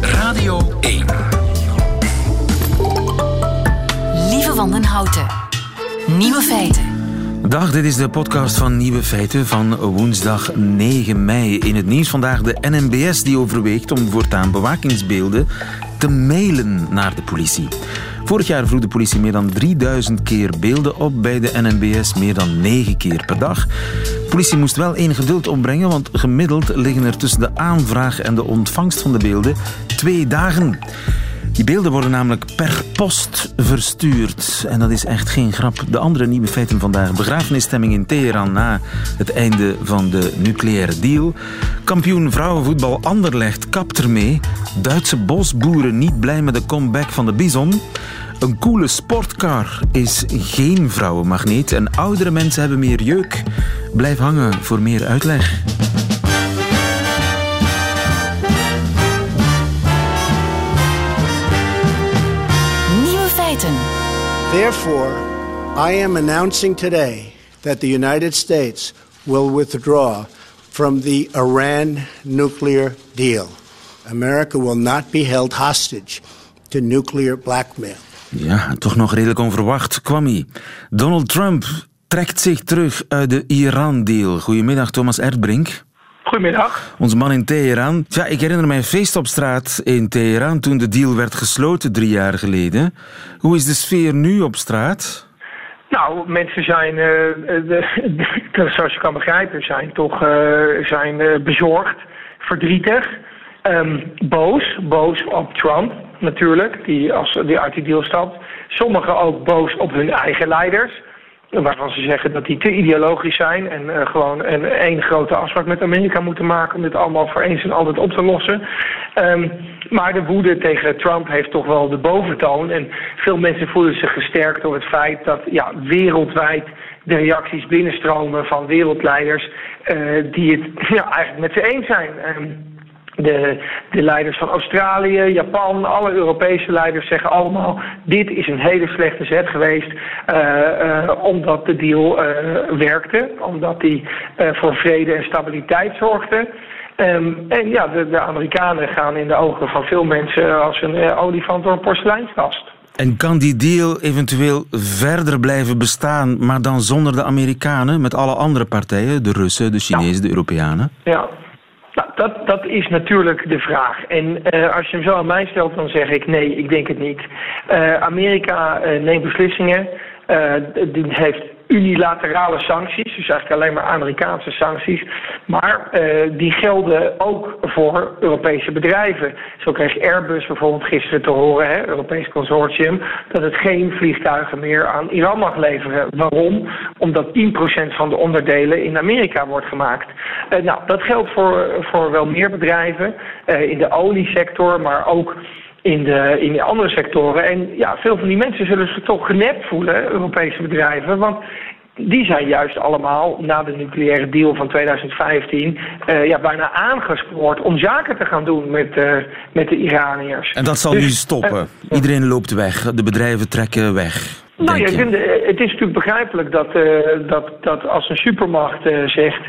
Radio 1. Lieve Wandenhouten. Nieuwe feiten. Dag, dit is de podcast van Nieuwe Feiten van woensdag 9 mei. In het nieuws vandaag de NMBS die overweegt om voortaan bewakingsbeelden te mailen naar de politie. Vorig jaar vroeg de politie meer dan 3000 keer beelden op bij de NMBS, meer dan 9 keer per dag. De politie moest wel één geduld opbrengen, want gemiddeld liggen er tussen de aanvraag en de ontvangst van de beelden twee dagen. Die beelden worden namelijk per post verstuurd. En dat is echt geen grap. De andere nieuwe feiten vandaag. Begrafenisstemming in Teheran na het einde van de nucleaire deal. Kampioen vrouwenvoetbal Anderlecht kapt ermee. Duitse bosboeren niet blij met de comeback van de bison. Een coole sportcar is geen vrouwenmagneet. En oudere mensen hebben meer jeuk. Blijf hangen voor meer uitleg. Nieuwe feiten. Therefore, I am announcing today that the United States will withdraw from the Iran nuclear deal. America will not be held hostage to nuclear blackmail. Ja, toch nog redelijk onverwacht kwam hij. Donald Trump trekt zich terug uit de Iran-deal. Goedemiddag, Thomas Erdbrink. Goedemiddag. Onze man in Teheran. Ja, ik herinner mij een feest op straat in Teheran toen de deal werd gesloten drie jaar geleden. Hoe is de sfeer nu op straat? Nou, mensen zijn, eh, eh, de, zoals je kan begrijpen, zijn toch eh, zijn, bezorgd, verdrietig, ehm, boos. Boos op Trump natuurlijk, die, als, die uit die deal stapt. Sommigen ook boos op hun eigen leiders. Waarvan ze zeggen dat die te ideologisch zijn en eh, gewoon een één grote afspraak met Amerika moeten maken om dit allemaal voor eens en altijd op te lossen. Ehm, maar de woede tegen Trump heeft toch wel de boventoon. En veel mensen voelen zich gesterkt door het feit dat ja, wereldwijd de reacties binnenstromen van wereldleiders eh, die het ja, eigenlijk met ze eens zijn. Ehm, de, de leiders van Australië, Japan, alle Europese leiders zeggen allemaal: dit is een hele slechte zet geweest, eh, eh, omdat de deal eh, werkte, omdat die voor vrede en stabiliteit zorgde. Ehm, en ja, de, de Amerikanen gaan in de ogen van veel mensen als een olifant door een porseleinskast. En kan die deal eventueel verder blijven bestaan, maar dan zonder de Amerikanen, met alle andere partijen, de Russen, de Chinezen, de Europeanen? Ja, nou, dat, dat is natuurlijk de vraag. En eh, als je hem zo aan mij stelt, dan zeg ik nee, ik denk het niet. Eh, Amerika eh, neemt beslissingen. Eh, die heeft unilaterale sancties, dus eigenlijk alleen maar Amerikaanse sancties. Maar eh, die gelden ook voor Europese bedrijven. Zo kreeg Airbus bijvoorbeeld gisteren te horen, hè, Europees consortium, dat het geen vliegtuigen meer aan Iran mag leveren. Waarom? Omdat 10% van de onderdelen in Amerika wordt gemaakt. Eh, nou, dat geldt voor, voor wel meer bedrijven in de oliesector, maar ook in de, in de andere sectoren. En ja, veel van die mensen zullen zich toch genept voelen, Europese bedrijven. Want die zijn juist allemaal na de nucleaire deal van 2015 eh, ja, bijna aangespoord om zaken te gaan doen met, eh, met de Iraniërs. En dat zal Dus, nu stoppen. eh, Iedereen loopt weg, de bedrijven trekken weg. Nou ja, het is natuurlijk begrijpelijk dat, dat, dat als een supermacht zegt...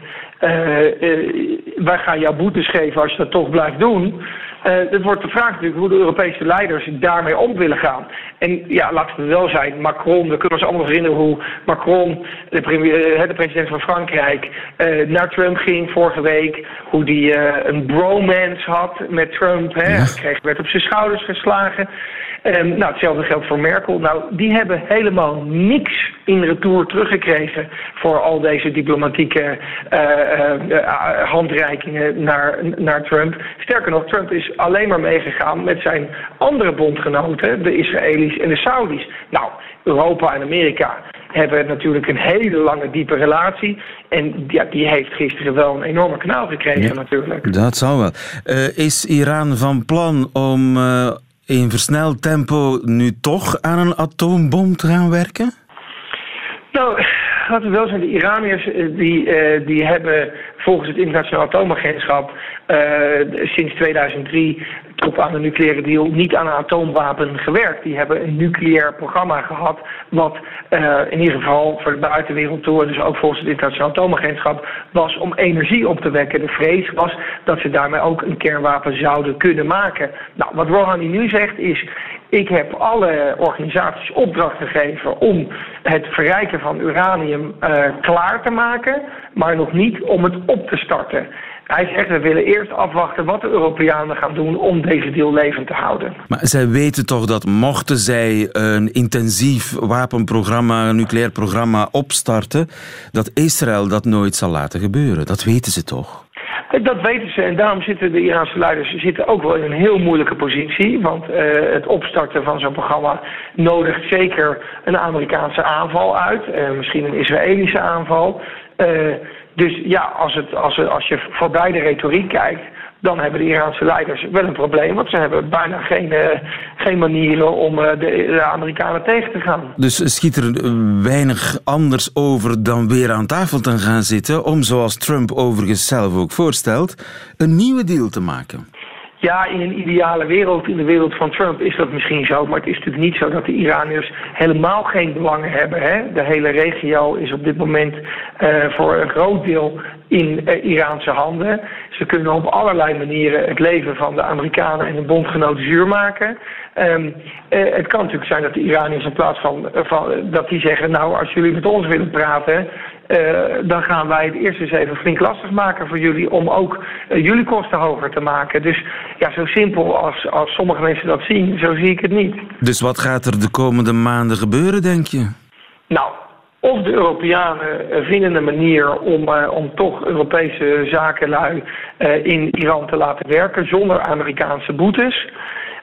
wij gaan jou boetes geven als je dat toch blijft doen... Eh, het wordt de vraag natuurlijk hoe de Europese leiders daarmee om willen gaan. En ja, laten we wel zijn, Macron, we kunnen ons allemaal herinneren hoe Macron, de, premier, eh, de president van Frankrijk, eh, naar Trump ging vorige week. Hoe die een bromance had met Trump. Hè. Hij kreeg, werd op zijn schouders geslagen. Ehm, nou, hetzelfde geldt voor Merkel. Nou, die hebben helemaal niks in retour teruggekregen voor al deze diplomatieke eh, eh, handreikingen naar, naar Trump. Sterker nog, Trump is alleen maar meegegaan met zijn andere bondgenoten, de Israëli's en de Saudis. Nou, Europa en Amerika hebben natuurlijk een hele lange, diepe relatie. En ja, die heeft gisteren wel een enorme kanaal gekregen Ja. natuurlijk. Dat zou wel. Eh, is Iran van plan om eh, in versneld tempo nu toch aan een atoombom te gaan werken? Nou, laten we wel zijn, de Iraniërs eh, die, eh, die hebben volgens het internationaal atoomagentschap eh, sinds 2003 top aan de nucleaire deal niet aan een atoomwapen gewerkt. Die hebben een nucleair programma gehad, wat uh, in ieder geval voor de buitenwereld toe, dus ook volgens het internationaal atoomagentschap, was om energie op te wekken. De vrees was dat ze daarmee ook een kernwapen zouden kunnen maken. Nou, wat Rouhani nu zegt is, ik heb alle organisaties opdracht gegeven om het verrijken van uranium uh, klaar te maken, maar nog niet om het op te starten. Hij zegt, we willen eerst afwachten wat de Europeanen gaan doen om deze deal levend te houden. Maar zij weten toch dat mochten zij een intensief wapenprogramma, een nucleair programma opstarten, dat Israël dat nooit zal laten gebeuren. Dat weten ze toch? Dat weten ze en daarom zitten de Iraanse leiders zitten ook wel in een heel moeilijke positie. Want uh, het opstarten van zo'n programma nodigt zeker een Amerikaanse aanval uit. Uh, misschien een Israëlische aanval. Uh, dus ja, als, het, als, als je voorbij de retoriek kijkt, dan hebben de Iraanse leiders wel een probleem. Want ze hebben bijna geen, uh, geen manieren om de, de, Amerikanen tegen te gaan. Dus schiet er weinig anders over dan weer aan tafel te gaan zitten... om, zoals Trump overigens zelf ook voorstelt, een nieuwe deal te maken. Ja, in een ideale wereld, in de wereld van Trump, is dat misschien zo. Maar het is natuurlijk niet zo dat de Iraniërs helemaal geen belangen hebben. Hè? De hele regio is op dit moment uh, voor een groot deel in uh, Iraanse handen. Ze kunnen op allerlei manieren het leven van de Amerikanen en de bondgenoten zuur maken. Um, uh, het kan natuurlijk zijn dat de Iraniërs in plaats van, van dat die zeggen... nou, als jullie met ons willen praten... Uh, dan gaan wij het eerst eens even flink lastig maken voor jullie om ook uh, jullie kosten hoger te maken. Dus ja, zo simpel als, als sommige mensen dat zien, zo zie ik het niet. Dus wat gaat er de komende maanden gebeuren, denk je? Nou, of de Europeanen vinden een manier om, uh, om toch Europese zakenlui in Iran te laten werken zonder Amerikaanse boetes.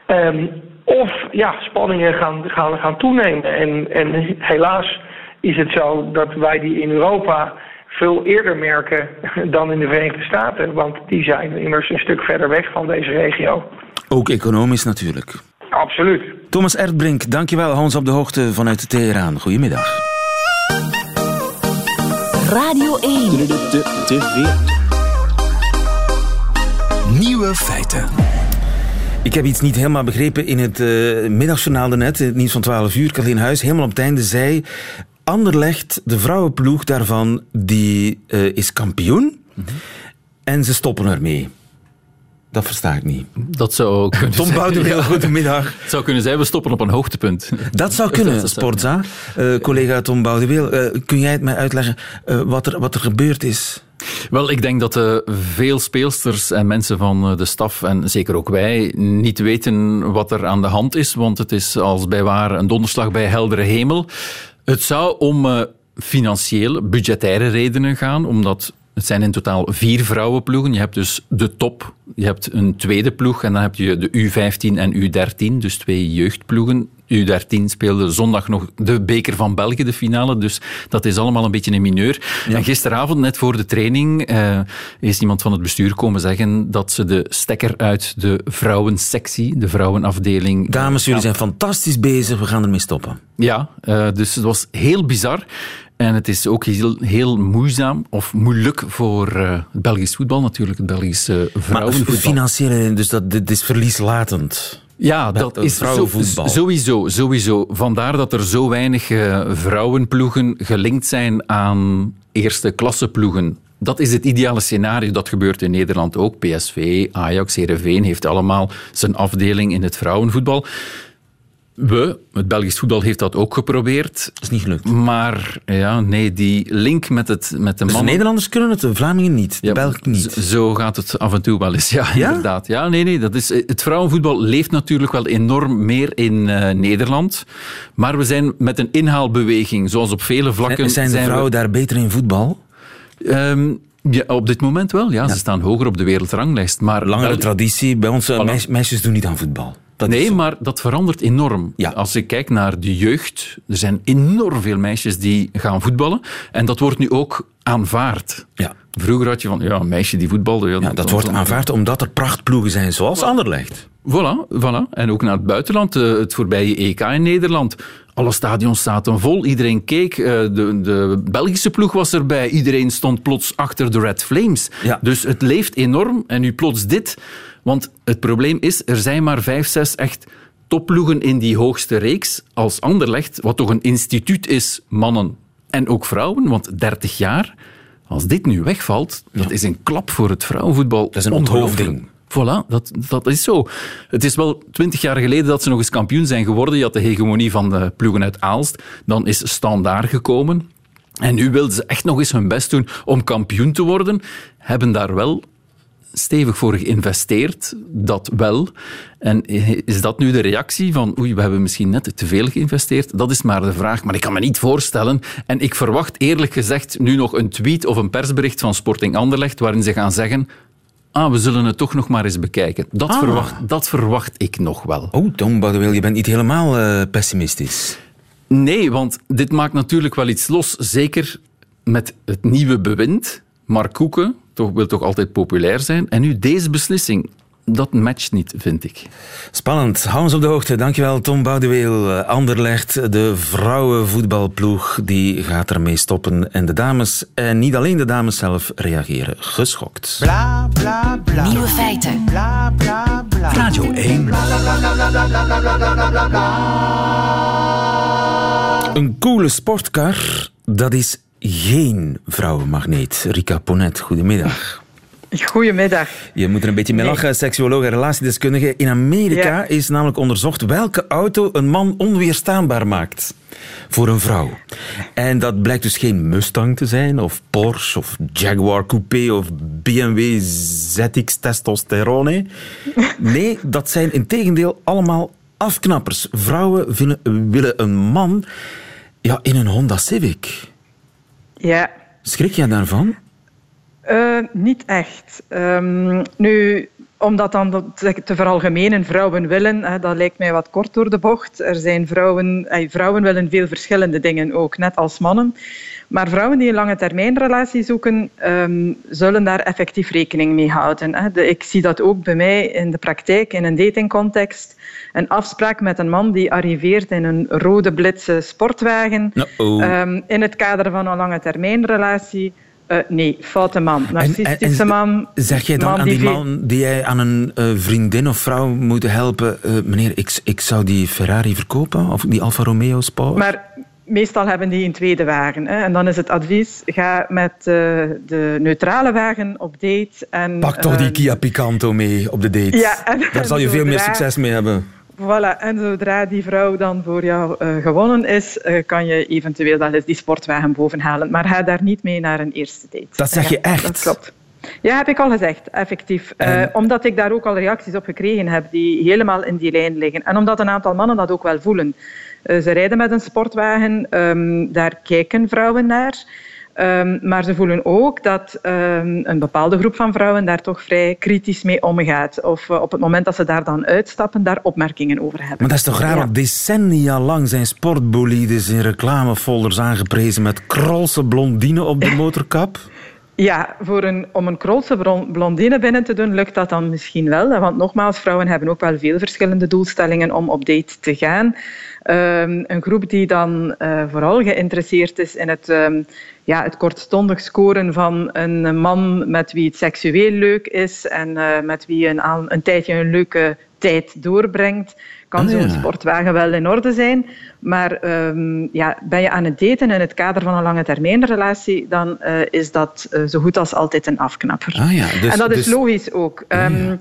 Um, of ja, spanningen gaan, gaan, gaan toenemen. En, en helaas is het zo dat wij die in Europa veel eerder merken dan in de Verenigde Staten. Want die zijn immers een stuk verder weg van deze regio. Ook economisch natuurlijk. Absoluut. Thomas Erdbrink, dankjewel. Hans op de hoogte vanuit Teheran. Goedemiddag. Radio 1. Nieuwe feiten. Ik heb iets niet helemaal begrepen in het uh, middagjournaal net, het nieuws van 12 uur. Kathleen Huis, helemaal op het einde, zei... Anderlecht, de vrouwenploeg daarvan, die uh, is kampioen. Mm -hmm. En ze stoppen ermee. Dat versta ik niet. Dat zou kunnen Tom ja. goedemiddag. Het zou kunnen zijn, we stoppen op een hoogtepunt. Dat zou kunnen, dat Sportza. Uh, collega Tom Boudeweel, uh, kun jij het mij uitleggen uh, wat, er, wat er gebeurd is? Wel, ik denk dat uh, veel speelsters en mensen van de staf, en zeker ook wij, niet weten wat er aan de hand is. Want het is als bij waar een donderslag bij heldere hemel. Het zou om uh, financiële, budgettaire redenen gaan, omdat het zijn in totaal vier vrouwenploegen. Je hebt dus de top, je hebt een tweede ploeg en dan heb je de U15 en U13, dus twee jeugdploegen. U13 speelde zondag nog de beker van België, de finale. Dus dat is allemaal een beetje een mineur. Ja. En gisteravond, net voor de training, uh, is iemand van het bestuur komen zeggen dat ze de stekker uit de vrouwensectie, de vrouwenafdeling... Dames, jullie zijn fantastisch bezig. We gaan ermee stoppen. Ja, uh, dus het was heel bizar. En het is ook heel, heel moeizaam of moeilijk voor uh, het Belgisch voetbal, natuurlijk, het Belgische vrouwenvoetbal. Maar financiële, dus dat, dit is verlieslatend. Ja, dat is zo, sowieso, sowieso. Vandaar dat er zo weinig uh, vrouwenploegen gelinkt zijn aan eerste klasseploegen. Dat is het ideale scenario. Dat gebeurt in Nederland ook. PSV, Ajax, Heerenveen heeft allemaal zijn afdeling in het vrouwenvoetbal. We, het Belgisch voetbal, heeft dat ook geprobeerd. Dat is niet gelukt. Maar ja, nee, die link met, het, met de dus mannen... de Nederlanders kunnen het, de Vlamingen niet, de ja, Belgen niet. Zo gaat het af en toe wel eens, ja, ja? inderdaad. Ja, nee, nee, dat is, het vrouwenvoetbal leeft natuurlijk wel enorm meer in uh, Nederland. Maar we zijn met een inhaalbeweging, zoals op vele vlakken... Zijn, zijn de vrouwen we... daar beter in voetbal? Um, ja, op dit moment wel, ja. ja. Ze staan hoger op de wereldranglijst. Maar Langere wel... traditie. Bij ons, voilà. meisjes doen niet aan voetbal. Dat nee, maar dat verandert enorm. Ja. Als ik kijk naar de jeugd, er zijn enorm veel meisjes die gaan voetballen. En dat wordt nu ook aanvaard. Ja. Vroeger had je van, ja, een meisje die voetbalde. Ja, ja dat wordt aanvaard omdat er prachtploegen zijn, zoals Anderlecht. Voilà, voilà. En ook naar het buitenland, het voorbije EK in Nederland. Alle stadions zaten vol, iedereen keek. De, de Belgische ploeg was erbij. Iedereen stond plots achter de Red Flames. Ja. Dus het leeft enorm. En nu plots dit Want het probleem is, er zijn maar vijf, zes echt topploegen in die hoogste reeks als Anderlecht, wat toch een instituut is, mannen en ook vrouwen, want 30 jaar. Als dit nu wegvalt, dat is een klap voor het vrouwenvoetbal. Dat is een onthoofding. Voilà, dat, dat is zo. Het is wel twintig jaar geleden dat ze nog eens kampioen zijn geworden. Je had de hegemonie van de ploegen uit Aalst. Dan is Standaard gekomen. En nu wilden ze echt nog eens hun best doen om kampioen te worden. Hebben daar wel stevig voor geïnvesteerd, dat wel. En is dat nu de reactie van oei, we hebben misschien net te veel geïnvesteerd? Dat is maar de vraag, maar ik kan me niet voorstellen. En ik verwacht eerlijk gezegd nu nog een tweet of een persbericht van Sporting Anderlecht waarin ze gaan zeggen ah, we zullen het toch nog maar eens bekijken. Dat, Ah. verwacht, dat verwacht ik nog wel. Oh, Tom Boudewil, je bent niet helemaal eh, pessimistisch. Nee, want dit maakt natuurlijk wel iets los. Zeker met het nieuwe bewind. Mark Koeken toch, wil toch altijd populair zijn. En nu deze beslissing. Dat matcht niet, vind ik. Spannend. Hou ons op de hoogte. Dankjewel, Tom Boudeweel. Eh, Anderlecht, de vrouwenvoetbalploeg, die gaat ermee stoppen. En de dames, en niet alleen de dames zelf, reageren geschokt. Nieuwe feiten. Radio 1. Een coole sportkar, dat is geen vrouwenmagneet. Rika Ponet, goedemiddag. Goedemiddag. Je moet er een beetje mee lachen, seksuoloog en relatiedeskundige. In Amerika Ja. is namelijk onderzocht welke auto een man onweerstaanbaar maakt voor een vrouw. En dat blijkt dus geen Mustang te zijn, of Porsche, of Jaguar Coupé, of BMW ZX Testosterone. Nee, dat zijn in tegendeel allemaal afknappers. Vrouwen willen, willen een man ja, in een Honda Civic. Ja, Schrik jij daarvan? eh, niet echt. Ehm, nu, om dat dan te, veralgemenen, vrouwen willen, hè, dat lijkt mij wat kort door de bocht. Er zijn vrouwen, eh, vrouwen willen veel verschillende dingen ook, net als mannen. Maar vrouwen die een lange termijnrelatie zoeken, ehm, zullen daar effectief rekening mee houden. Ik zie dat ook bij mij in de praktijk, in een datingcontext. Een afspraak met een man die arriveert in een rode blitse sportwagen. Ehm, in het kader van een lange termijnrelatie. Eh, nee, foute man. Narcistische man. Zeg jij dan man aan die man die jij aan een eh, vriendin of vrouw moet helpen, eh, meneer, ik, ik zou die Ferrari verkopen, of die Alfa Romeo Sport? Maar meestal hebben die een tweede wagen. Hè. En dan is het advies, ga met de neutrale wagen op date. En, Pak toch die eh, Kia Picanto mee op de date. Ja, en- Daar zal je veel meer succes mee hebben. Voilà, en zodra die vrouw dan voor jou eh, gewonnen is, eh, kan je eventueel wel eens die sportwagen bovenhalen. Maar ga daar niet mee naar een eerste date. Dat zeg je echt? Dat klopt. Ja, heb ik al gezegd, effectief. Eh, omdat ik daar ook al reacties op gekregen heb die helemaal in die lijn liggen. En omdat een aantal mannen dat ook wel voelen. Ze rijden met een sportwagen, ehm, daar kijken vrouwen naar. Ehm, maar ze voelen ook dat ehm, een bepaalde groep van vrouwen daar toch vrij kritisch mee omgaat. Of eh, op het moment dat ze daar dan uitstappen, daar opmerkingen over hebben. Maar dat is toch raar, Ja. want decennia lang zijn sportbolides in reclamefolders aangeprezen met krolse blondine op de motorkap. Ja, voor een, om een krolse blondine binnen te doen, lukt dat dan misschien wel. Want nogmaals, vrouwen hebben ook wel veel verschillende doelstellingen om op date te gaan. Ehm, een groep die dan eh, vooral geïnteresseerd is in het, ehm, ja, het kortstondig scoren van een man met wie het seksueel leuk is en eh, met wie je een, een tijdje een leuke tijd doorbrengt, kan Ah, zo'n sportwagen wel in orde zijn. Maar ehm, ja, ben je aan het daten in het kader van een lange termijnrelatie, dan eh, is dat zo goed als altijd een afknapper. Ah ja, dus, en dat is dus- logisch ook. Ehm,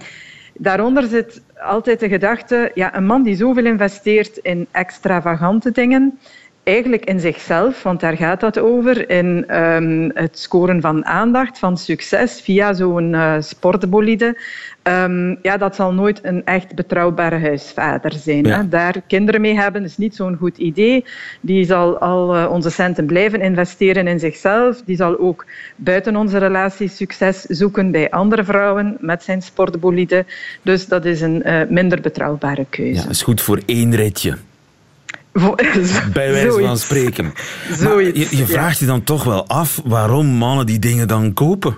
Daaronder zit altijd de gedachte, ja, een man die zoveel investeert in extravagante dingen, eigenlijk in zichzelf, want daar gaat dat over, in ehm, het scoren van aandacht, van succes via zo'n eh, sportbolide, ehm, ja, dat zal nooit een echt betrouwbare huisvader zijn. Ja. Hè. Daar kinderen mee hebben is niet zo'n goed idee. Die zal al eh, onze centen blijven investeren in zichzelf. Die zal ook buiten onze relatie succes zoeken bij andere vrouwen met zijn sportbolide. Dus dat is een eh, minder betrouwbare keuze. Ja, is goed voor één ritje, bij wijze van spreken. Maar Zoiets, je, je ja. vraagt je dan toch wel af waarom mannen die dingen dan kopen.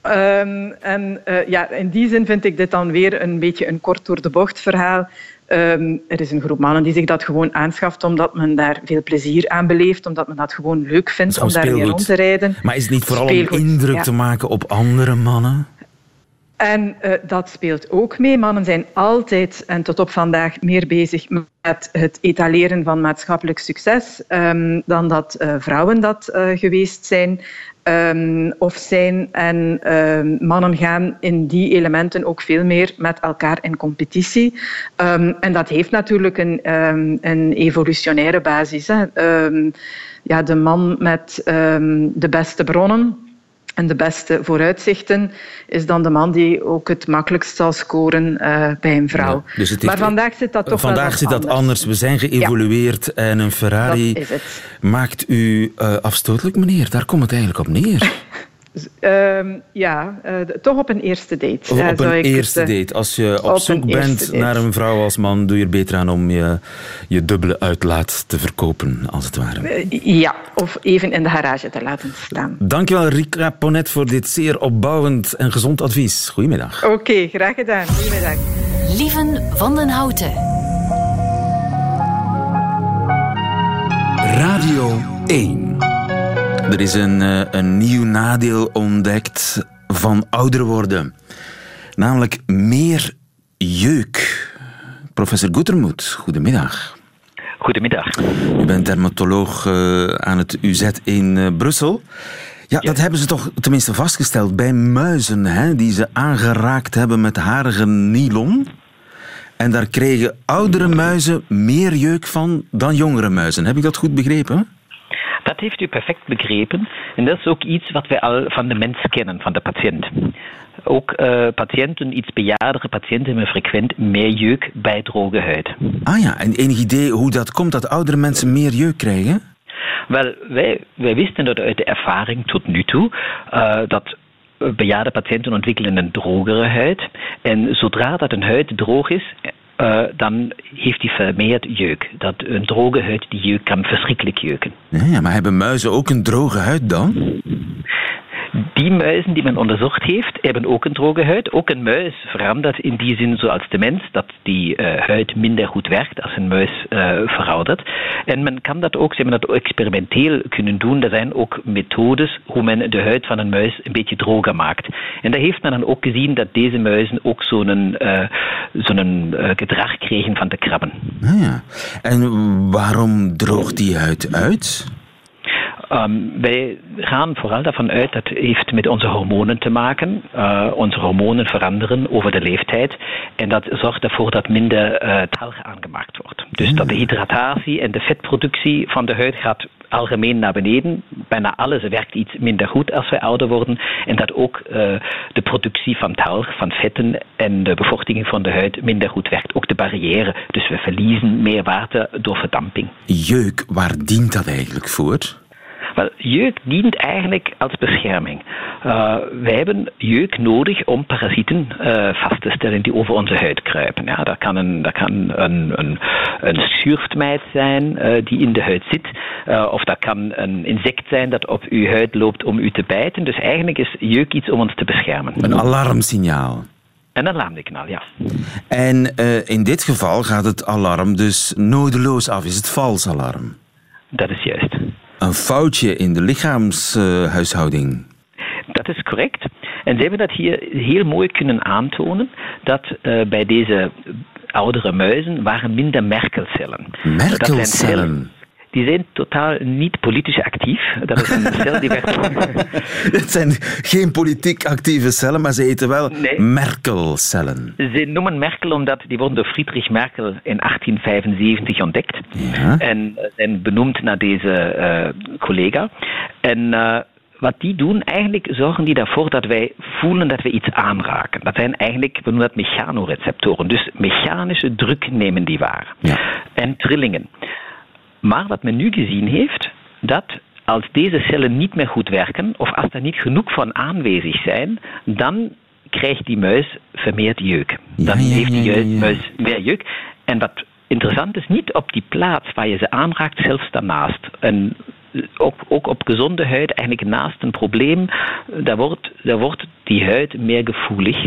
Ehm, en eh, ja, in die zin vind ik dit dan weer een beetje een kort door de bocht verhaal. Ehm, er is een groep mannen die zich dat gewoon aanschaft omdat men daar veel plezier aan beleeft, omdat men dat gewoon leuk vindt om gewoon daarmee rond te rijden. Maar is het niet vooral om indruk ja. te maken op andere mannen? En uh, dat speelt ook mee. Mannen zijn altijd en tot op vandaag meer bezig met het etaleren van maatschappelijk succes um, dan dat uh, vrouwen dat uh, geweest zijn. Um, of zijn. En uh, mannen gaan in die elementen ook veel meer met elkaar in competitie. En dat heeft natuurlijk een, een evolutionaire basis. Hè. ja, de man met de beste bronnen en de beste vooruitzichten is dan de man die ook het makkelijkst zal scoren uh, bij een vrouw. Ja, dus maar vandaag zit dat toch vandaag zit dat anders. We zijn geëvolueerd ja. en een Ferrari maakt u uh, afstotelijk, meneer. Daar komt het eigenlijk op neer. Uh, ja, uh, toch op een eerste date. Of op een eerste date. Als je op, op zoek bent naar een vrouw als man, doe je er beter aan om je, je dubbele uitlaat te verkopen, als het ware. ja, of even in de garage te laten staan. Dankjewel, Rika Ponet, voor dit zeer opbouwend en gezond advies. Goedemiddag. Oké, okay, graag gedaan. Goedemiddag. Lieven van den Houten. Radio 1. Er is een, eh, een nieuw nadeel ontdekt van ouder worden. Namelijk meer jeuk. Professor Gutermoet, goedemiddag. Goedemiddag. U bent dermatoloog uh, aan het UZ in Brussel. Ja, ja, dat hebben ze toch tenminste vastgesteld bij muizen, hè, die ze aangeraakt hebben met harige nylon. En daar kregen oudere muizen meer jeuk van dan jongere muizen. Heb ik dat goed begrepen? Dat heeft u perfect begrepen. En dat is ook iets wat wij al van de mens kennen, van de patiënt. Ook uh, patiënten, iets bejaardere patiënten, hebben frequent meer jeuk bij droge huid. Ah ja, en enig idee hoe dat komt dat oudere mensen meer jeuk krijgen? Wel, wij, wij wisten dat uit de ervaring tot nu toe uh, dat bejaarde patiënten ontwikkelen een drogere huid. En zodra dat een huid droog is, uh, dan heeft hij vermeerd jeuk. Dat een droge huid, die jeuk kan verschrikkelijk jeuken. Ja, maar hebben muizen ook een droge huid dan? Die muizen die men onderzocht heeft, hebben ook een droge huid. Ook een muis verandert in die zin zoals de mens, dat die uh, huid minder goed werkt als een muis uh, veroudert. En men kan dat ook, ze hebben dat experimenteel kunnen doen. Er zijn ook methodes hoe men de huid van een muis een beetje droger maakt. En daar heeft men dan ook gezien dat deze muizen ook zo'n uh, zo'n gedrag kregen van de krabben. Ah ja. En waarom droogt die huid uit? Um, wij gaan vooral daarvan uit dat heeft met onze hormonen te maken. Uh, onze hormonen veranderen over de leeftijd. En dat zorgt ervoor dat minder uh, talg aangemaakt wordt. Dus dat de hydratatie en de vetproductie van de huid gaat algemeen naar beneden. Bijna alles werkt iets minder goed als wij ouder worden. En dat ook uh, de productie van talg, van vetten en de bevochtiging van de huid minder goed werkt. Ook de barrière. Dus we verliezen meer water door verdamping. Jeuk, waar dient dat eigenlijk voor? Wel, jeuk dient eigenlijk als bescherming. Uh, wij hebben jeuk nodig om parasieten uh, vast te stellen die over onze huid kruipen. Ja, dat kan een, dat kan een, een, een zijn uh, die in de huid zit. of dat kan een insect zijn dat op uw huid loopt om u te bijten. Dus eigenlijk is jeuk iets om ons te beschermen. Een alarmsignaal. Een alarmsignaal, ja. En in dit geval gaat het alarm dus nodeloos af. Is het vals alarm? Dat is juist een foutje in de lichaamshuishouding. dat is correct. En ze hebben dat hier heel mooi kunnen aantonen dat uh, bij deze oudere muizen waren minder Merkelcellen. Merkelcellen? Die zijn totaal niet politisch actief. Dat is een cel die werd... Het zijn geen politiek actieve cellen, maar ze heten wel nee. Merkel-cellen. Ze noemen Merkel omdat die worden door Friedrich Merkel in 1875 ontdekt. Ja. En zijn benoemd naar deze uh, collega. En... Uh, wat die doen, eigenlijk zorgen die ervoor dat wij voelen dat we iets aanraken. Dat zijn eigenlijk, we noemen dat mechanoreceptoren. Dus mechanische druk nemen die waar. Ja. En trillingen. Maar wat men nu gezien heeft, dat als deze cellen niet meer goed werken, of als er niet genoeg van aanwezig zijn, dan krijgt die muis vermeerd jeuk. Dan heeft die muis meer jeuk. En wat interessant is, niet op die plaats waar je ze aanraakt, zelfs daarnaast. En ook, ook op gezonde huid, eigenlijk naast een probleem, daar wordt, daar wordt die huid meer gevoelig.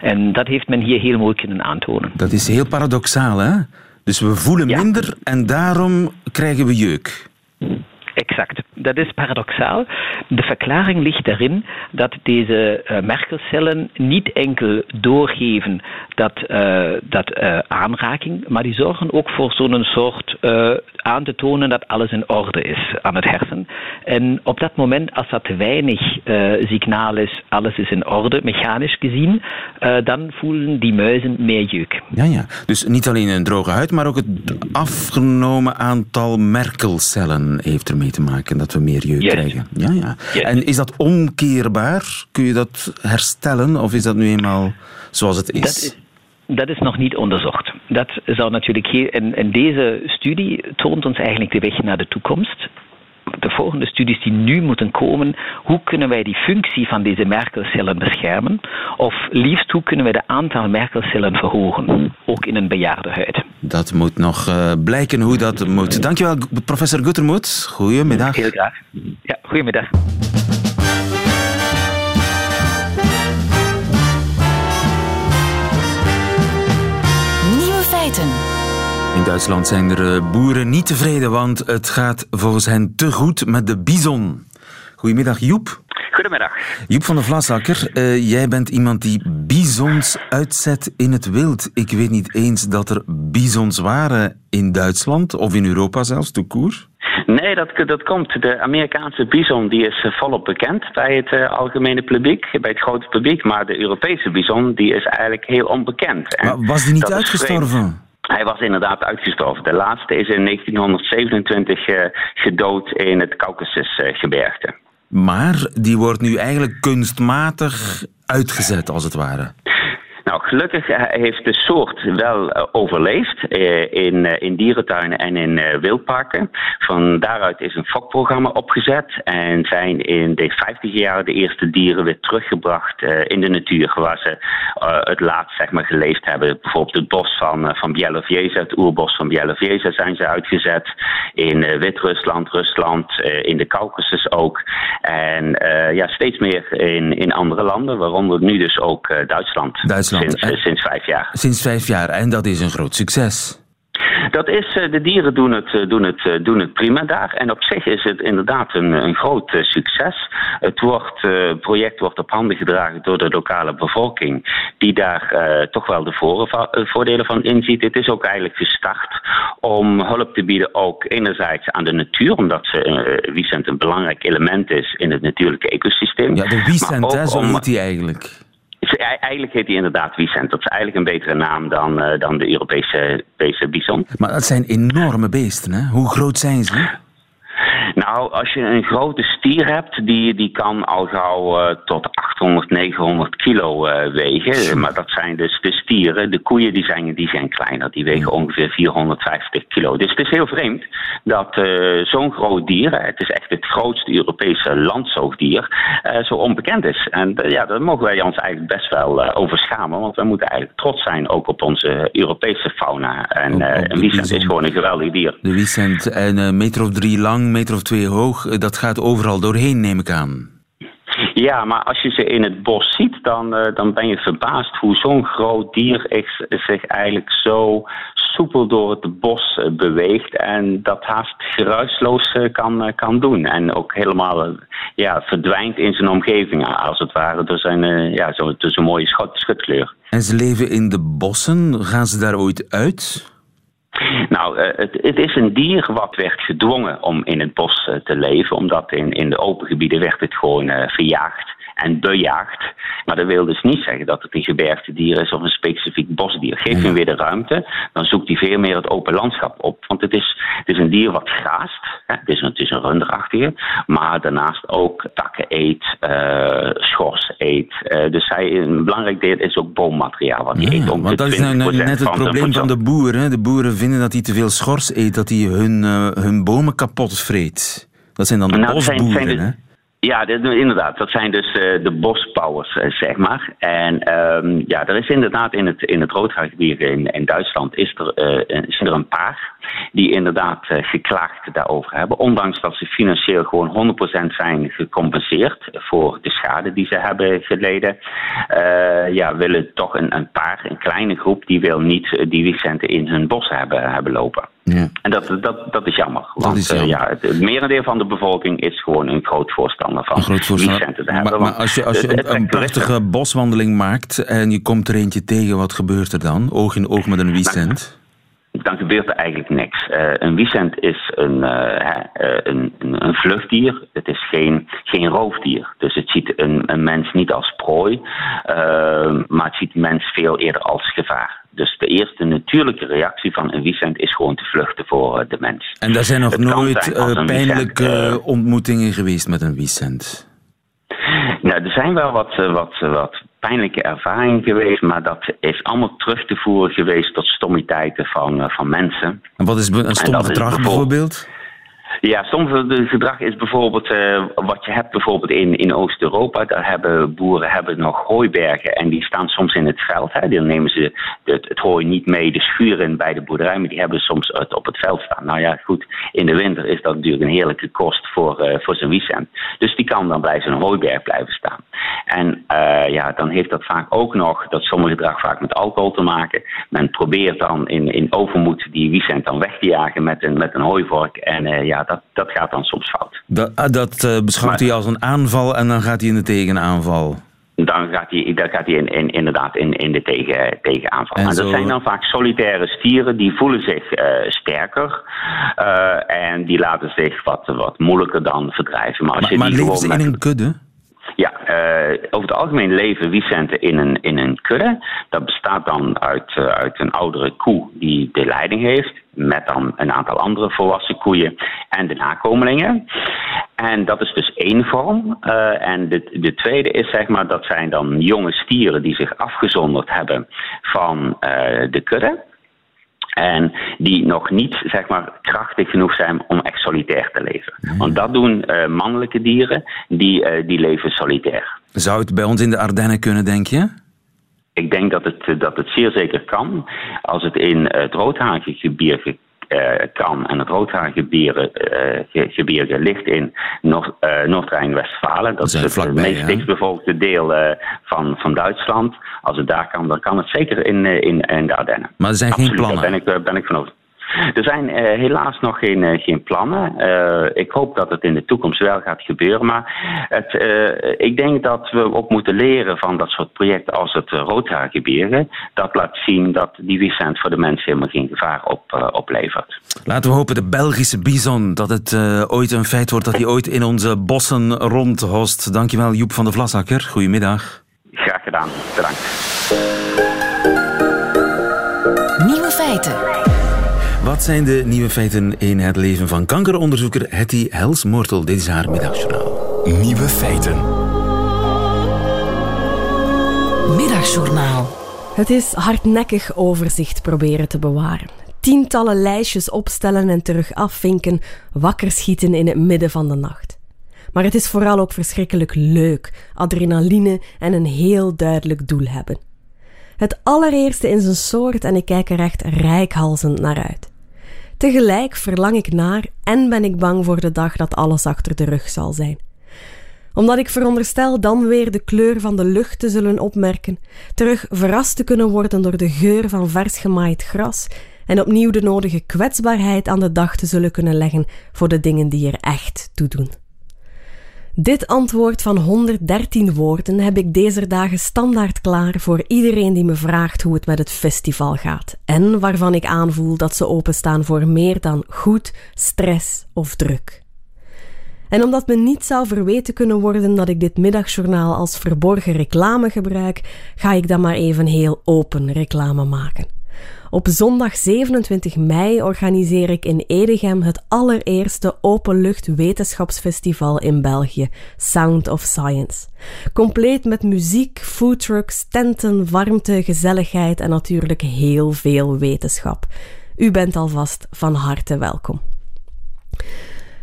En dat heeft men hier heel mooi kunnen aantonen. Dat is heel paradoxaal, hè? Dus we voelen minder en daarom krijgen we jeuk. Exact. Dat is paradoxaal. De verklaring ligt daarin dat deze uh, merkelcellen niet enkel doorgeven dat, uh, dat uh, aanraking, maar die zorgen ook voor zo'n soort aan te tonen dat alles in orde is aan het hersen. En op dat moment, als dat weinig signaal is, alles is in orde, mechanisch gezien, dan voelen die muizen meer jeuk. Ja, ja. Dus niet alleen een droge huid, maar ook het afgenomen aantal merkelcellen heeft ermee te maken dat we meer jeuk krijgen. Ja, ja. En is dat omkeerbaar? Kun je dat herstellen of is dat nu eenmaal zoals het is? Dat is dat is nog niet onderzocht. Dat zou natuurlijk heel, en, en, deze studie toont ons eigenlijk de weg naar de toekomst de volgende studies die nu moeten komen, hoe kunnen wij die functie van deze merkelcellen beschermen? Of liefst, hoe kunnen wij de aantal merkelcellen verhogen, ook in een bejaardenhuid? Dat moet nog uh, blijken hoe dat moet. Dankjewel, professor Guttermoet. Goedemiddag. Heel graag. Ja, goedemiddag. In Duitsland zijn er eh, boeren niet tevreden, want het gaat volgens hen te goed met de bison. Goedemiddag, Joep. Goedemiddag. Joep van der Vlasakker, uh, jij bent iemand die bizons uitzet in het wild. Ik weet niet eens dat er bizons waren in Duitsland of in Europa zelfs, de koer. Nee, dat, dat komt. De Amerikaanse bison die is eh, volop bekend bij het uh, algemene publiek, bij het grote publiek. Maar de Europese bison die is eigenlijk heel onbekend. Maar was die niet uitgestorven? Hij was inderdaad uitgestorven. De laatste is in 1927 uh, eh, gedood in het Caucasusgebergte. maar die wordt nu eigenlijk kunstmatig uitgezet, als het ware. Gelukkig heeft de soort wel eh, overleefd eh, in, eh, in dierentuinen en in wildparken. Van daaruit is een fokprogramma opgezet en zijn in de 50 jaar de eerste dieren weer teruggebracht in de natuur, waar ze het laatst zeg maar, geleefd hebben. Bijvoorbeeld het bos van, van Bielowieza, het oerbos van Bielowieza zijn ze uitgezet. In Wit-Rusland, Rusland, in de Caucasus ook. En ja, steeds meer in, in andere landen, waaronder nu dus ook Duitsland. Duitsland. Sinds, eh, sinds vijf jaar. Sinds vijf jaar. En dat is een groot succes. Dat is, eh, de dieren doen het, eh, doen, het, doen het prima daar. En op zich is het inderdaad een, een groot succes. Het wordt, project wordt op handen gedragen door de lokale bevolking, die daar toch wel de voordelen van inziet. Het is ook eigenlijk gestart om hulp te bieden, ook enerzijds aan de natuur, omdat ze, wiesent een belangrijk element is in het natuurlijke ecosysteem. Ja, de wiesent, zo heet die eigenlijk. Eigenlijk heet hij inderdaad Vicent. Dat is eigenlijk een betere naam dan, uh, dan de Europese, Europese bison. Maar dat zijn enorme beesten, hè? Hoe groot zijn ze? Nou, als je een grote stier hebt, die, die kan al gauw uh, tot 800, 900 kilo uh, wegen. Maar dat zijn dus de stieren. De koeien die zijn, die zijn kleiner. Die wegen ongeveer 450 kilo. Dus het is heel vreemd dat uh, zo'n groot dier, het is echt het grootste Europese landzoogdier, zo onbekend is. En ja, daar mogen wij ons eigenlijk best wel over schamen. Want we moeten eigenlijk trots zijn ook op onze Europese fauna. En, een Wiesent is gewoon een geweldig dier. De Wiesent, een meter of drie lang, meter of twee hoog, eh, dat gaat overal doorheen, neem ik aan. Ja, maar als je ze in het bos ziet, dan, uh, dan ben je verbaasd hoe zo'n groot dier zich eigenlijk zo soepel door het bos uh, beweegt en dat haast geruisloos kan, kan doen. En ook helemaal ja, verdwijnt in zijn omgeving, als het ware, door zijn, ja, zo, door zijn mooie schut, schutkleur. En ze leven in de bossen. Gaan ze daar ooit uit? Nou, uh, het, het, is een dier wat werd gedwongen om in het bos uh, te leven, omdat in, in de open gebieden werd het gewoon verjaagd en bejaagd. Maar dat wil dus niet zeggen dat het een gebergte dier is of een specifiek bosdier. Geef hem weer de ruimte, dan zoekt hij veel meer het open landschap op. Want het is, het is een dier wat graast. Hè? Het, is een, het is een runderachtige, maar daarnaast ook takken eet, uh, schors eet. Uh, dus hij, een belangrijk deel is ook boommateriaal wat hij eet. Om want dat is nou, nou net het probleem van de boeren. De boeren vinden dat hij te veel schors eet, dat hij hun, uh, hun bomen kapot vreet. Dat zijn dan de nou, bosboeren, zijn, de? Ja, inderdaad. Dat zijn dus uh, de bospowers, uh, zeg maar. En um, ja, er is inderdaad in het, in het Roodhaargebied in, in Duitsland is er, uh, is er een paar die inderdaad geklaagd daarover hebben. Ondanks dat ze financieel gewoon 100% zijn gecompenseerd voor de schade die ze hebben geleden. ja, willen toch een, een paar, een kleine groep, die wil niet die Vicenten in hun bos hebben, hebben lopen. Ja. En dat, dat, dat is jammer. Want is jammer. ja, het, merendeel van de bevolking is gewoon een groot voorstander van een groot voorstander. te hebben. Maar, maar als je, als je een, een prachtige boswandeling maakt en je komt er eentje tegen, wat gebeurt er dan? Oog in oog met een wiesent? dan gebeurt er eigenlijk niks. Uh, een wiesent is een, uh, een, een, een, vluchtdier. Het is geen, geen roofdier. Dus het ziet een, een mens niet als prooi, maar het ziet mens veel eerder als gevaar. Dus de eerste natuurlijke reactie van een wiesent is gewoon te vluchten voor de mens. En daar zijn nog nooit pijnlijke ontmoetingen geweest met een wiesent? Nou, er zijn wel wat, wat, wat pijnlijke ervaring geweest, maar dat is allemaal terug te voeren geweest tot stommiteiten van, van mensen. En wat is een stom gedrag bijvoorbeeld? Ja, soms het gedrag is bijvoorbeeld uh, wat je hebt bijvoorbeeld in, in Oost-Europa. Daar hebben boeren hebben nog hooibergen en die staan soms in het veld. Hè. Dan nemen ze het, hooi niet mee de schuur in bij de boerderij, maar die hebben soms het op het veld staan. Nou ja, goed, in de winter is dat natuurlijk een heerlijke kost voor, uh, voor zijn wiesent. Dus die kan dan bij zijn hooiberg blijven staan. En uh, ja, dan heeft dat vaak ook nog, dat sommige gedrag vaak met alcohol te maken. Men probeert dan in, in overmoed die wiesent dan weg te jagen met een, met een hooivork. En ja, dat, dat gaat dan soms fout. Dat, ah, dat uh, beschouwt hij als een aanval en dan gaat hij in de tegenaanval? Dan gaat hij, dan gaat hij in, in, inderdaad in, in de tegen, tegenaanval. En, en dat zijn dan vaak solitaire stieren, die voelen zich uh, sterker. Uh, en die laten zich wat, wat moeilijker dan verdrijven. Maar, als je maar, maar leven ze in een kudde? Ja, uh, over het algemeen leven wiesenten in een, in een kudde. Dat bestaat dan uit, uh, uit een oudere koe die de leiding heeft met dan een aantal andere volwassen koeien en de nakomelingen. En dat is dus één vorm. Uh, en de, de tweede is, zeg maar, dat zijn dan jonge stieren die zich afgezonderd hebben van de kudde. En die nog niet zeg maar, krachtig genoeg zijn om echt solitair te leven. Want dat doen uh, mannelijke dieren, die, die leven solitair. Zou het bij ons in de Ardennen kunnen, denk je? Ik denk dat het, dat het zeer zeker kan. Als het in het uh, kan en het Roodhagengebier uh, ligt in uh, Noord-Rijn-Westfalen. Dat, is het meest dichtbevolkte deel van, van Duitsland. Als het daar kan, dan kan het zeker in, in, in de Ardennen. Maar er zijn Absoluut, geen plannen? Daar ben ik, ben ik van. Er zijn uh, helaas nog geen, uh, geen plannen. Uh, ik hoop dat het in de toekomst wel gaat gebeuren. Maar het, ik denk dat we ook moeten leren van dat soort projecten als het Roodhaargebirge. Dat laat zien dat die Vicent voor de mensen helemaal geen gevaar op, oplevert. Laten we hopen, de Belgische bison, dat het ooit een feit wordt dat hij ooit in onze bossen rondhost. Dankjewel Joep van de Vlasakker. Goedemiddag. Graag gedaan. Bedankt. Nieuwe feiten. Wat zijn de nieuwe feiten in het leven van kankeronderzoeker Hetty Helsmoortel? Dit is haar middagjournaal. Nieuwe feiten. Middagjournaal. Het is hardnekkig overzicht proberen te bewaren. Tientallen lijstjes opstellen en terug afvinken, wakker schieten in het midden van de nacht. Maar het is vooral ook verschrikkelijk leuk, adrenaline en een heel duidelijk doel hebben. Het allereerste in zijn soort en ik kijk er echt rijkhalzend naar uit. Tegelijk verlang ik naar en ben ik bang voor de dag dat alles achter de rug zal zijn. Omdat ik veronderstel dan weer de kleur van de lucht te zullen opmerken, terug verrast te kunnen worden door de geur van vers gemaaid gras en opnieuw de nodige kwetsbaarheid aan de dag te zullen kunnen leggen voor de dingen die er echt toe doen. Dit antwoord van 113 woorden heb ik deze dagen standaard klaar voor iedereen die me vraagt hoe het met het festival gaat en waarvan ik aanvoel dat ze openstaan voor meer dan goed, stress of druk. En omdat me niet zou verweten kunnen worden dat ik dit middagjournaal als verborgen reclame gebruik, ga ik dan maar even heel open reclame maken. Op zondag 27 mei organiseer ik in Edegem het allereerste openlucht wetenschapsfestival in België, Sound of Science. Compleet met muziek, foodtrucks, tenten, warmte, gezelligheid en natuurlijk heel veel wetenschap. U bent alvast van harte welkom.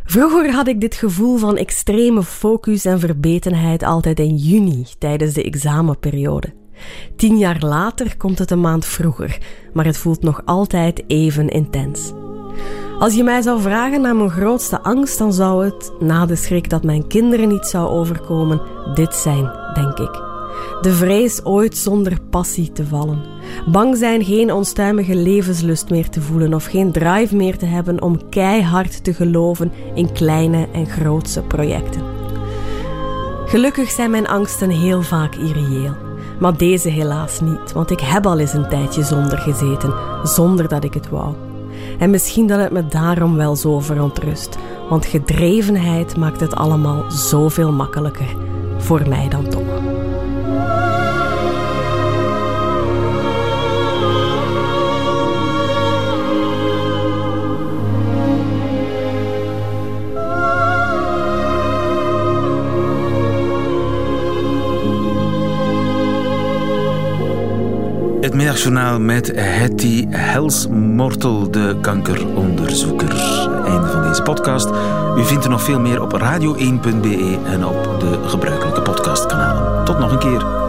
Vroeger had ik dit gevoel van extreme focus en verbetenheid altijd in juni tijdens de examenperiode. Tien jaar later komt het een maand vroeger, maar het voelt nog altijd even intens. Als je mij zou vragen naar mijn grootste angst, dan zou het, na de schrik dat mijn kinderen niet zou overkomen, dit zijn, denk ik. De vrees ooit zonder passie te vallen. Bang zijn geen onstuimige levenslust meer te voelen of geen drive meer te hebben om keihard te geloven in kleine en grootse projecten. Gelukkig zijn mijn angsten heel vaak irreëel. Maar deze helaas niet, want ik heb al eens een tijdje zonder gezeten, zonder dat ik het wou. En misschien dat het me daarom wel zo verontrust, want gedrevenheid maakt het allemaal zoveel makkelijker. Voor mij dan toch. Het middagjournaal met Hetty Helsmortel, de kankeronderzoeker. Einde van deze podcast. U vindt er nog veel meer op radio1.be en op de gebruikelijke podcastkanalen. Tot nog een keer.